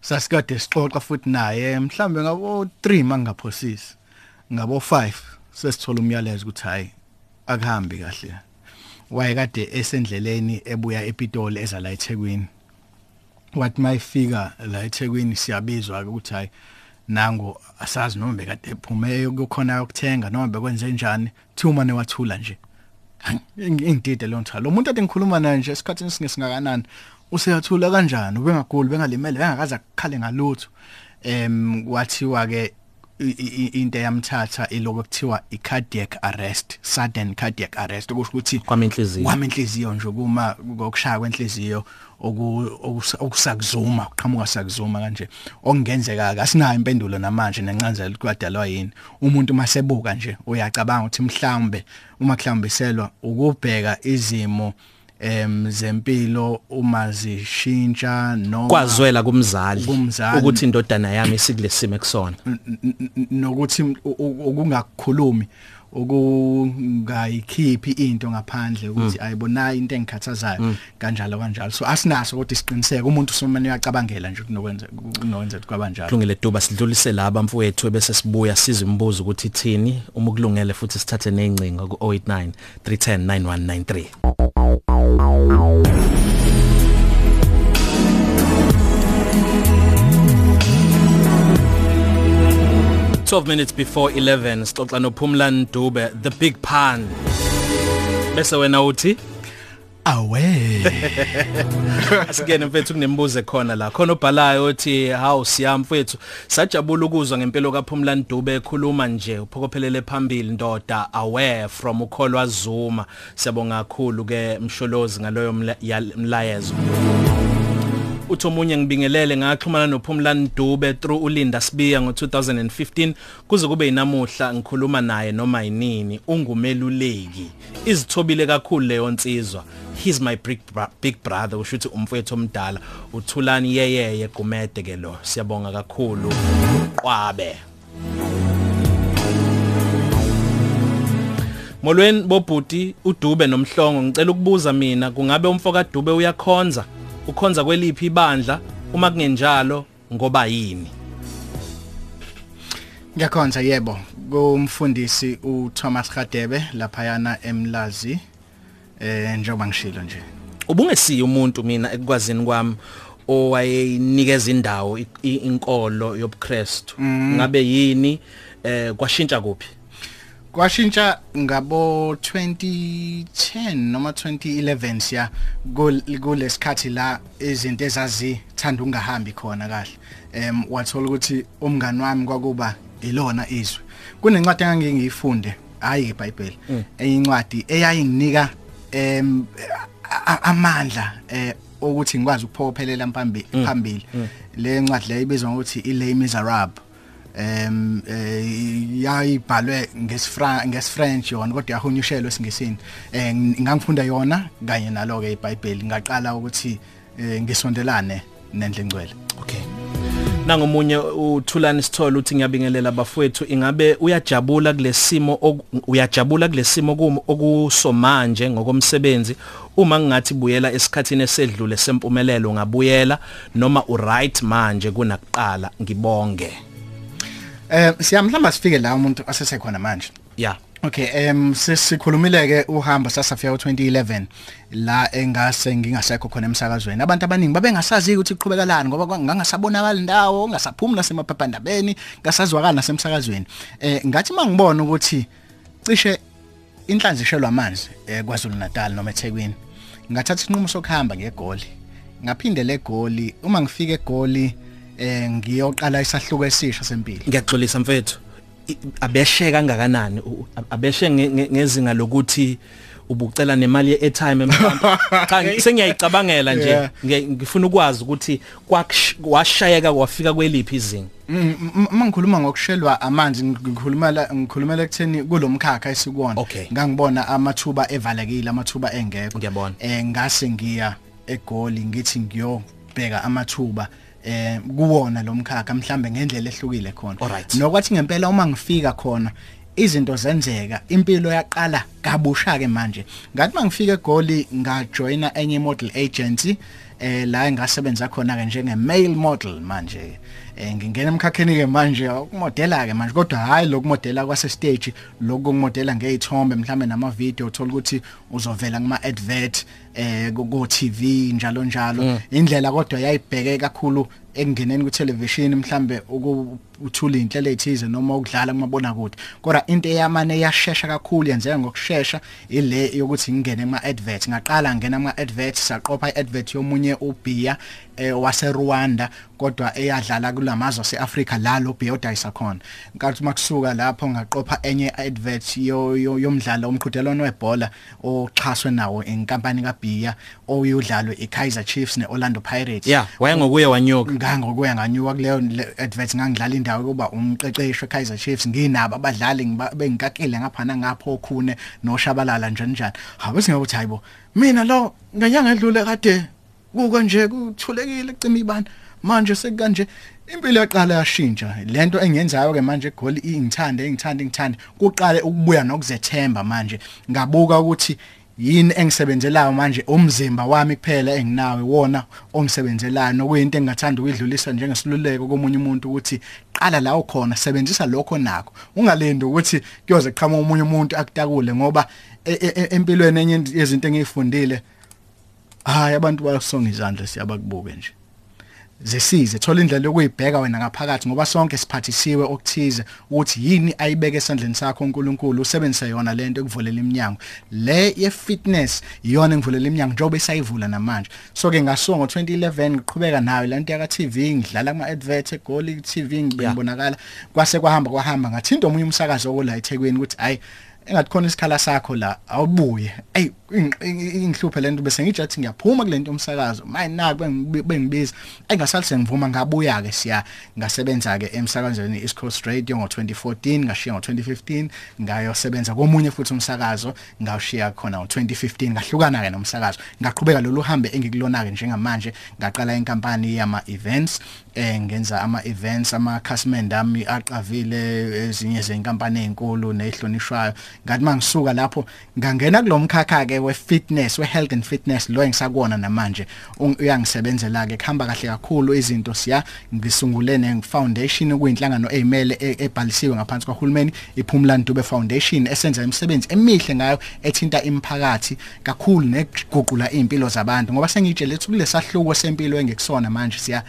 Sasikade sixoxa futhi naye mhlambe ngabo 3 mangaphosisi ngabo 5 sesithola umyalezo ukuthi hayi akuhambi kahle. Wayekade esendleleni ebuya ePitoli eza la eThekwini. Wathi mayifika la eThekwini siyabizwa ukuthi hayi nango asazi noma bekade ephume kukhona ukuthenga noma bekwenze njani. Thuma newathula nje. Ingidide lo nthalo. Lo muntu ade ngikhuluma naye nje esikhathini singesingakanani useyathula kanjani? Ubengaguli bengalimele bengakaza kukhale ngalutho. Em kwathiwa ke i- i- into yamthatha iloko kuthiwa i cardiac arrest sudden cardiac arrest. Okusho ukuthi kwami inhliziyo. kwami inhliziyo nje kuma ngokushaya kwenhliziyo oku- okusa- okusakuzuma uqhamuka sakuzuma kanje. Okungenzeka asinayo impendulo namanje nencanzelo kwadalwa yini. Umuntu masebuka nje uyacabanga ukuthi mhlawumbe uma kuhlambiselwa ukubheka izimo em zempilo uma zishintsha noma kwazwela kumzali ukuthi indodana yami isikulesimo n- nokuthi u- u- ukungakhulumi ukungayikhiphi into ngaphandle ukuthi ayibona into engikhathazayo. Kanjalo kanjalo. So asinaso ukuthi isiqiniseke umuntu usomane uyacabangela nje kunokwenza kunokwenza kwabanjalo kulungile duba sidlulise laba mfowethu bese sibuya siza umbuzo ukuthi ithini uma kulungele futhi sithathe nezincingo ku 089 310 9193 12 minutes before 11 sixoxa noPhumla Ndube the big pan bese wena uthi awe (laughs) Asikene mfethu kunembuzo khona la. Khona obhalayo uthi hawu siyami mfethu sajabula ukuzwa ngempilo kaPhumlani Dube ekhuluma nje uphokophelele phambili ndoda aware from ukholwa Zuma. Siyabonga kakhulu ke msholozi ngaloyo mlayezo. Uthi omunye ngibingelele ngaxhumana noPhumlani Dube through uLinda Sibiya ngo2015 kuze kube inamuhla ngikhuluma naye noma yinini ungumeluleki. Izithobile kakhulu leyo nsizwa. He's my big, bra big brother ushuthi umfowethu omdala. Uthulani yeyeye gumede ke lo siyabonga kakhulu. Kwabe. Molweni bobhuti uDube nomhlongo ngicela ukubuza mina kungabe umfoka Dube uyakhonza? Ukhonza kweliphi ibandla uma kungenjalo ngoba yini? Ngiyakhonza yebo. Kumfundisi uThomas Radebe lapha yana eMlazi eh njengoba ngishilo nje. Ubungesiye umuntu mina ekukwazini kwami owayenikeza indawo inkolo yobuKristu. Ngabe yini? Eh kwashintsha kuphi? Kwashintsha ngabo 2010 noma 2011 siya kulesikhathi la izinto ezazithanda ungahambi khona kahle. Em wathola ukuthi umngani wami kwakuba ilona izwe. Kunencwadi engangiyifunde hayi iBhayibheli eyincwadi eyayinginika em amandla ukuthi ngikwazi ukuphokophelela phambili. Phambili le ncwadi le ibizwa ngokuthi iLay Miserable. Em yayibhalwe ngesifra ngesifrench yona kodwa yahunyushelwa esingesini. Eh ngangifunda yona kanye nalo ke iBhayibheli ngaqala ukuthi ngisondelane nendle ngcwele okay. Nangomunye uthulani sithole uthi ngiyabingelela bafowethu ingabe uyajabula kulesimo uyajabula kulesimo okusomanje ngokomsebenzi? Uma ngingathi buyela esikhatini esedlule sempumelelo ngabuyela noma uright manje kunakuqala ngibonge. Eh siyamhlamba sifike la umuntu asesekhona manje. Yeah. Okay, em sesikhulumile ke uhamba sasafika u2011 la engase ngingasekho khona emsakazweni. Abantu abaningi babengasazi ukuthi iqhubeka ngoba ngangasabonakala indawo, ngasaphumula semaphephandabeni, ngasazwakala nasemsakazweni. Eh ngathi mangibona ukuthi cishe inhlanzishelwa amanzi eh kwaZulu Natal noma eThekwini. Ngathatha isinqumo sokuhamba ngegoli. Ngaphinde le goli uma ngifika egoli eh ngiyoqala isahluko esisha sempilo. Ngiyaxolisa mfethu. Abeshe kangakanani? Abeshe ngezinga lokuthi ubucela nemali ye-airtime emhlawumbe (laughs) cha sengiyayicabangela nje. Ngifuna ukwazi ukuthi kwashayeka kwafika kweliphi izinga? Uma ngikhuluma ngokushelwa amanzi ngikhulumela ngikhulumela ekutheni kulomkhakha esikuwona ngangibona amathuba evalekile amathuba engekho. Eh ngase ngiya egoli ngithi ngiyobheka amathuba eh kuwona lomkhakha mhlambe ngendlela ehlukile khona. Nokwathi ngempela uma ngifika khona izinto zenzeka impilo yaqala kabusha ke manje. Ngathi mangifika egoli ngajoina enye model agency eh la engasebenza khona ke njenge male model manje. Eh ngingena emkhakheni ke manje ukumodela ke manje kodwa hayi lokumodela kwase stage lokumodela ngezithombe mhlambe nama video uthola ukuthi uzovela kuma advert eh ku TV njalo njalo. Indlela kodwa yayibheke kakhulu ekungeneni ku television mhlambe ukuthula inhlelo ezithize noma ukudlala kumabona kude kodwa into eyamane yashesha kakhulu yenzeka ngokushesha ile yokuthi ngingene kuma advert ngaqala ngena kuma advert saqopha iadvert yomunye ubhiya wase Rwanda kodwa eyadlala kulamazwe aseAfrika la lo biyodayisa khona nkathi makusuka lapho ngaqopha enye advert yomdlalo omqhudelwano webhola oxhaswe nawo inkampani kaBiya oyudlalwe iKaizer Chiefs neOrlando Pirates. Yeah wayengokuye wanyuka. Ngangokuya nganyuka kuleyo advert ngangidlala indawo kuba umqeqeshi weKaizer Chiefs. Nginabo abadlali bengikakile ngapha nangapho okhune noshabalala njani njani. Habe singakuthi hayibo mina lo nganyanga edlule kade kuko nje kuthulekile cima ibani manje sekanje impilo yaqala yashintsha. Lento engiyenzayo ke manje egoli ingithande engithanda ngithanda kuqale ukubuya nokuzethemba manje. Ngabuka ukuthi yini engisebenzelayo manje umzimba wami kuphela enginawe wona ongisebenzelayo. Nokuyinto engingathanda ukuyidlulisa njengesiluleko komunye umuntu ukuthi qala la ukhona sebenzisa lokho nakho. Ungalindi ukuthi kuyoze qhamuka umunye umuntu akutakule ngoba empilweni enye yezinto engiyifundile hayi abantu bayasonga izandla siyabakubuke nje. Zesize. Thola indlela yokuyibheka wena ngaphakathi ngoba sonke siphathisiwe okuthize ukuthi yini ayibeke esandleni sakho uNkulunkulu usebenzise yona lento ekuvulela iminyango. Le ye fitness iyona engivulela iminyango njengoba esayivula namanje. So ke ngaso ngo2011 ngiqhubeka nayo lento yaka TV ngidlala kuma advert eGoli TV ngibonakala. Kwase kwahamba kwahamba ngathinta omunye umsakazo ola eThekwini ukuthi hayi engathi khona isikhala sakho la awubuye. Ey ingihluphe lento bese ngijathi ngiyaphuma kule nto umsakazo mayi naku bengibiza. Engasalise ngivuma ngabuya ke siya ngasebenza ke emsakazweni East Coast Radio ngo2014 ngashiya ngo2015 ngayosebenza komunye futhi umsakazo ngawushiya khona ngo2015 ngahlukana ke nomsakazo. Ngaqhubeka lolu hambe engikulona ke njengamanje ngaqala inkampani yama events eh ngenza ama events ama customers ami aqavile ezinye zenkampani ezinkulu nezihlonishwayo ngathi mangisuka lapho ngangena kulomkhakha ke we fitness we health and fitness lo engisakuona namanje. Uyangisebenzela ke kuhamba kahle kakhulu izinto siya. Ngisungule ne foundation kuyinhlangano ezimele e, ebhalisiwe ngaphansi kwahulumeni iphumla Ntube Foundation esenza imisebenzi emihle ngayo ethinta imiphakathi kakhulu neguqula impilo zabantu. Ngoba sengitshele ukuthi kulesahluko sempilo engikusona manje siya.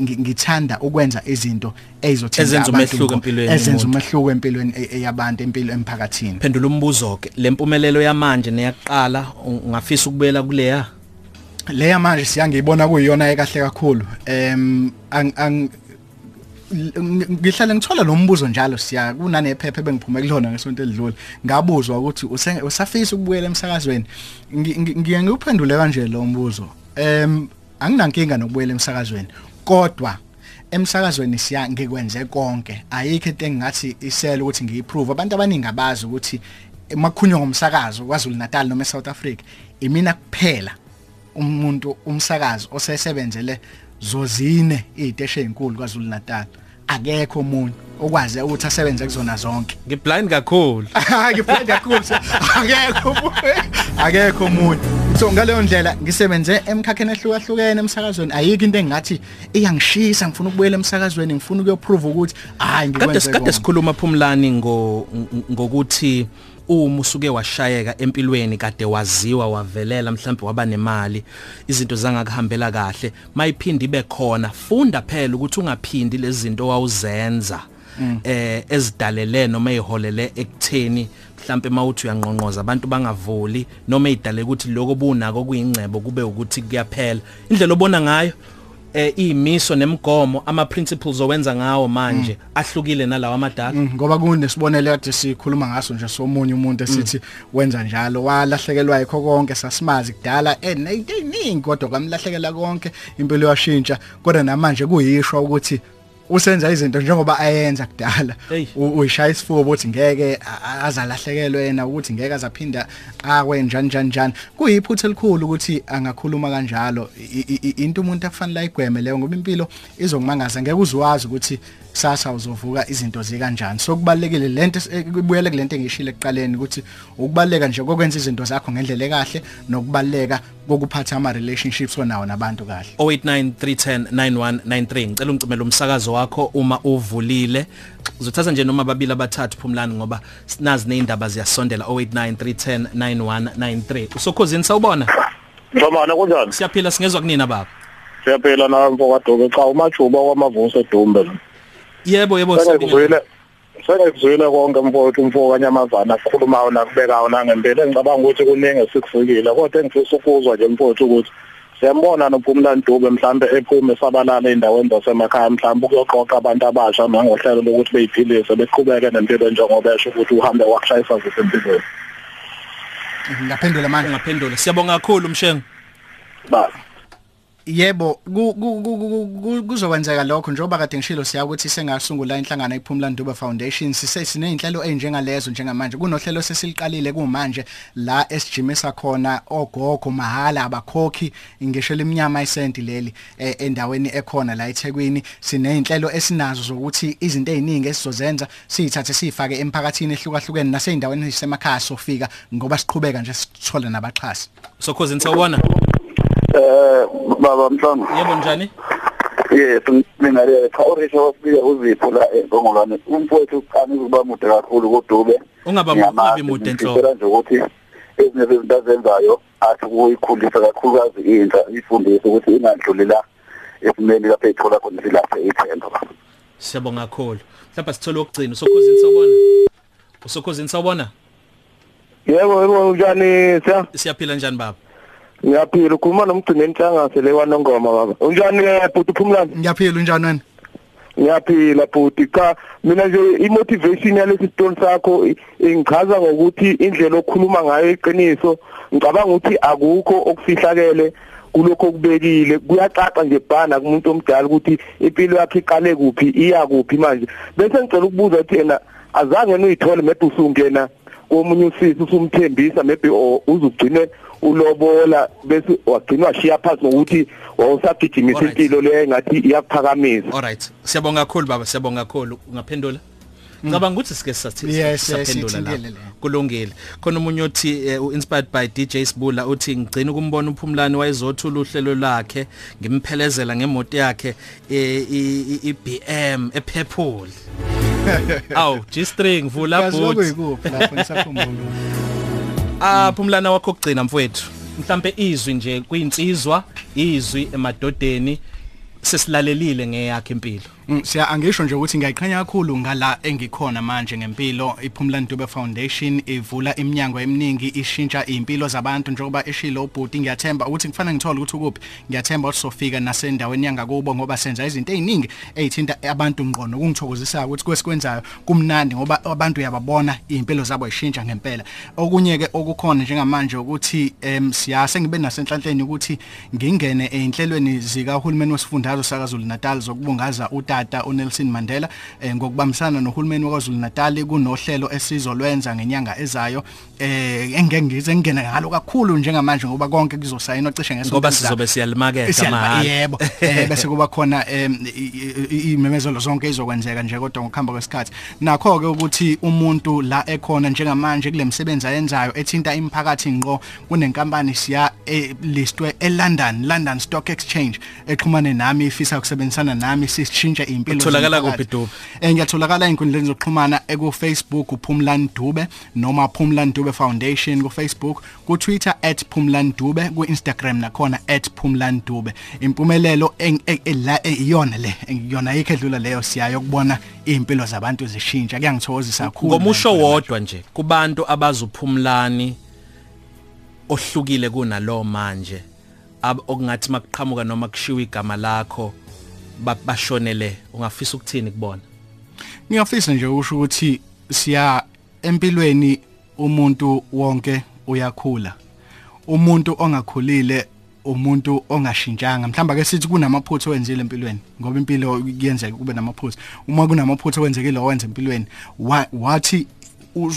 Ngithanda ukwenza izinto ezizothinta abantu empilweni ezenza umehluko empilweni e, e, yabantu empilo emphakathini. Phendula umbuzo ke lempumelelo yamanje neyaqala ungafisa ukubela kuleya? Leya manje siyangibona kuyiyona ekahle kakhulu. Em ang ngihlale ngithola lo mbuzo njalo siya kunanephepha bengiphume kulona ngesonto elidlule. Ngabuzwa ukuthi usafisa ukubuyela emsakazweni. Ngiye ngiphendule kanje lo mbuzo. Em anginankinga nokubuyela emsakazweni. Kodwa emsakazweni siya ngikwenze konke. Ayikho into engingathi isela ukuthi ngiyiprove. Abantu abaningi abazi ukuthi emakhunyo ngomsakazo kwaZulu Natal noma eSouth Africa imina kuphela umuntu umsakazi osesebenzele zozine iziteshi ezinkulu kwaZulu Natal akekho umuntu okwazi ukuthi asebenze kuzona zonke. Ngiblind kakhulu. (laughs) Ngiblind kakhulu. Akekho akekho umuntu so ngaleyo ndlela ngisebenze emkhakheni ehlukahlukene emsakazweni. Ayikho into engathi iyangishisa ngifuna ukubuyela emsakazweni ngifuna ukuyoprove ukuthi hayi ngikwenze kade sikhuluma phumlani ngo ngokuthi uma usuke washayeka empilweni kade waziwa wavelela mhlawumbe waba nemali izinto zangakuhambela kahle mayiphindi ibe khona funda phela ukuthi ungaphindi lezi zinto wawuzenza eh ezidalele noma eziholele ekutheni mhlambe mawuthi uyanqonqoza abantu bangavuli noma ezidale ukuthi lokho bunako kuyingcebo kube ukuthi kuyaphela. Indlela obona ngayo eh imiso nemigomo ama principles owenza ngawo manje ahlukile nalawa amadala. Ngoba kunesibonelo kade sikhuluma ngaso nje somunye umuntu esithi wenza njalo walahlekelwa yikho konke sasimazi kudala eningi kodwa kwamlahlekela konke impilo yashintsha kodwa namanje kuyishwa ukuthi usenza izinto njengoba ayenza kudala. Uyishaya isifuba ukuthi ngeke azalahlekelwe yena ukuthi ngeke azaphinda akwe njani njani kuyiphutha elikhulu ukuthi angakhuluma kanjalo. Into umuntu akufanele ayigweme leyo ngoba impilo izokumangaza. Ngeke uzwazi ukuthi kusasa uzovuka izinto zikanjani. So kubalekile lento kubuyele kulento engishile ekuqaleni ukuthi ukubaleka nje kokwenza izinto zakho ngendlela ekahle nokubaleka kokuphatha ama relationships onawo nabantu kahle. 0893109193 ngicela ungcimela umsakazo wakho uma uvulile. Uzothatha nje noma babili abathathu phumlani ngoba sinazi neindaba ziyasondela. 0893109193 usokhozini sawubona? Ngibona kunjani? siyaphila singezwa kunina baba? Siyaphila na mfokadoke cha umajuba kwamavuso edumbe. Yebo yebo Sengizwile sengizwile konke mfowethu umfoko kanyamazana akukhulumayo nakubekayo nangempela. Ngicabanga ukuthi kuningi esikufikile kodwa engifisa ukuzwa nje mfowethu ukuthi siyambona nophumla Ntube mhlambe ephume sabalala endaweni zasemakhaya mhlambe ukuyoqoqa abantu abasha nangohlelo lokuthi beyiphilise beqhubeke nempilo njengoba esho ukuthi uhambe wakushayisa kuhle empilweni. Ngaphendula manje. Ngaphendula. Siyabonga kakhulu mshengo ba Yebo kuzokwenzeka lokho njengoba kade ngishilo siya ukuthi sengasungula inhlangano ephumla Nduba Foundation sise sinezinhlelo ezinjengalezo njengamanje. Kunohlelo sesiliqalile kumanje la esijimisa khona ogogo mahala abakhokhi ngisho leminyama isenti leli endaweni ekhona la eThekwini. Sinezinhlelo esinazo zokuthi izinto eziningi esizozenza siyithathe sifake emphakathini ehlukahlukene naseyindaweni ezisemakhaya sofika ngoba siqhubeka nje sithola nabaxhasi. Sokhozini sawubona Eh baba mhlanga yebo njani? Yes mina le cha orisho wasibika uzipho la engongolwane. Umfowethu anizuba mude kakhulu kodube. Ungaba ungabi mude enhloko nje ukuthi ezinye izinto azenzayo athi kuyikhulisa kakhulukazi intsha ifundise ukuthi ingadluli la esimeni lapho ethola khona silapha ithemba. Baba siyabonga kakhulu. Mhlawumbe sithole ukugcina. Usokhuzini sawubona? Usokhuzini sawubona? Yebo yebo unjani siya siyaphila njani baba? Ngiyaphila ukhuluma nomgcini ntshangase lewana ngoma baba. Unjani ke bhuti Phumlani? Ngiyaphila unjani wena? Ngiyaphila bhuti. Cha mina nje imotivation yalesi story sakho i- ingichaza ngokuthi indlela okhuluma ngayo iqiniso. Ngicabanga ukuthi akukho okufihlakele kulokho okubekile. Kuyacaca nje bhana kumuntu omdala ukuthi impilo yakhe iqale kuphi iya kuphi manje. Bese ngicela ukubuza ukuthi yena azange nuyithole maybe usungena komunye usisi usumthembisa maybe o- uzugcine ulobola bese wagcina washiya phansi ngokuthi wawusagijimisa impilo leyo engathi iyakuphakamisa alright siyabonga kakhulu baba siyabonga kakhulu. Ungaphendula ngicabanga ukuthi sike sathi Yes, yes, saphendula sithintile la le. kulungile. Khona umunye othi eh, inspired by DJ Sibula uthi ngicina ukumbona uphumlani wayezothula uhlelo lakhe ngimphelezela ngemoto yakhe eh, i BM epurple (laughs) aw G-string vula Kazi boot (laughs) lokuyikuphi lapho ngisakhumbula ah phumlana wakho kugcina mfowethu. Mhlambe izwi nje kuyinsizwa izwi emadodeni sesilalelile ngeyakhe impilo. Siya angisho nje ukuthi ngiyayiqhenya kakhulu ngala engikhona manje ngempilo. iPhumlani Dube Foundation ivula iminyango eminingi ishintsha impilo zabantu njengoba eshilo ubhuti. Ngiyathemba ukuthi kufanele ngithole ukuthi ukuphi. Ngiyathemba ukuthi sofika nasendaweni yangakubo ngoba senza izinto eziningi ezithinta abantu ngqondo kungithokozisa ukuthi kwesikwenzayo kumnandi ngoba abantu uyababona impilo zabo ishintsha ngempela. Okunye ke okukhona njengamanje ukuthi em siyase ngibe nasenhlanhleni ukuthi ngingene einhlelweni zika uhulumeni wesifundazwe sakaZulu Natal zokubungaza utata uNelson Mandela eh, ngokubambisana nohulumeni waKwaZulu Natal kunohlelo esizolwenza ngenyanga ezayo eh engeke ngize ngene ngalo kakhulu njengamanje ngoba konke kuzosayinwa cishe ngesonto ngoba elizayo. sizobe siyalimaketha Siyalima- mahhala. yebo. (laughs) Eh bese kuba khona em, i- i- i- imemezelo zonke izokwenzeka nje kodwa ngokuhamba kwesikhathi. Nakho ke ukuthi umuntu la ekhona njengamanje kule misebenzi ayenzayo ethinta imphakathi ngqo kunenkampani siya eh, listwe eLondon London Stock Exchange exhumane nami ifisa ukusebenzisana nami sishintshe impilo Utholakala kuphi, Dube? Eh ngiyatholakala einkundleni zokuxhumana eku Facebook uPhumlani Dube noma Phumlani Dube Foundation ku Facebook ku Twitter @phumlani dube ku Instagram nakhona @phumlani dube. Impumelelo e- e- la e- iyona le iyona ayikho edlula leyo siyayo ukubona impilo zabantu zishintsha. Kuyangithokozisa kakhulu ngomusho wodwa nje kubantu abazuphumlani ohlukile kunalo manje okungathi makuqhamuka noma kushiwa igama lakho bashonele ungafisa ukuthini kubona? Ngiyafisa nje ukusho ukuthi siya empilweni umuntu wonke uyakhula. Umuntu ongakhulile umuntu ongashintshanga. Mhlamba ke sithi kunamaphutho wenzile empilweni ngoba impilo kuyenzeka kube namaphutho uma kunamaphutho wenzekile owenza empilweni wa- wathi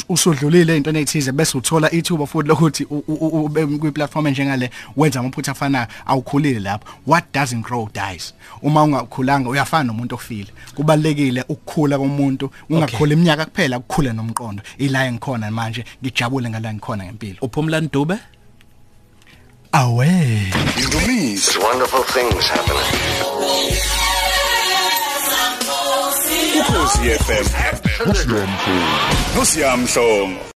usudlulile into ethize bese uthola ithuba futhi lokuthi ube kwi platform njengale wenza amaphutha afanayo awukhulile lapho. What doesn't grow dies. Uma ungakhulanga uyafana nomuntu ofile. Kubalekile ukukhula komuntu ungakhula iminyaka kuphela ukukhule nomqondo. Ila engikhona manje ngijabule ngala ngikhona ngempilo. Uphumlani dube awe. Indumiso There's wonderful things happening. Ukhosi FM nosiyamhlongo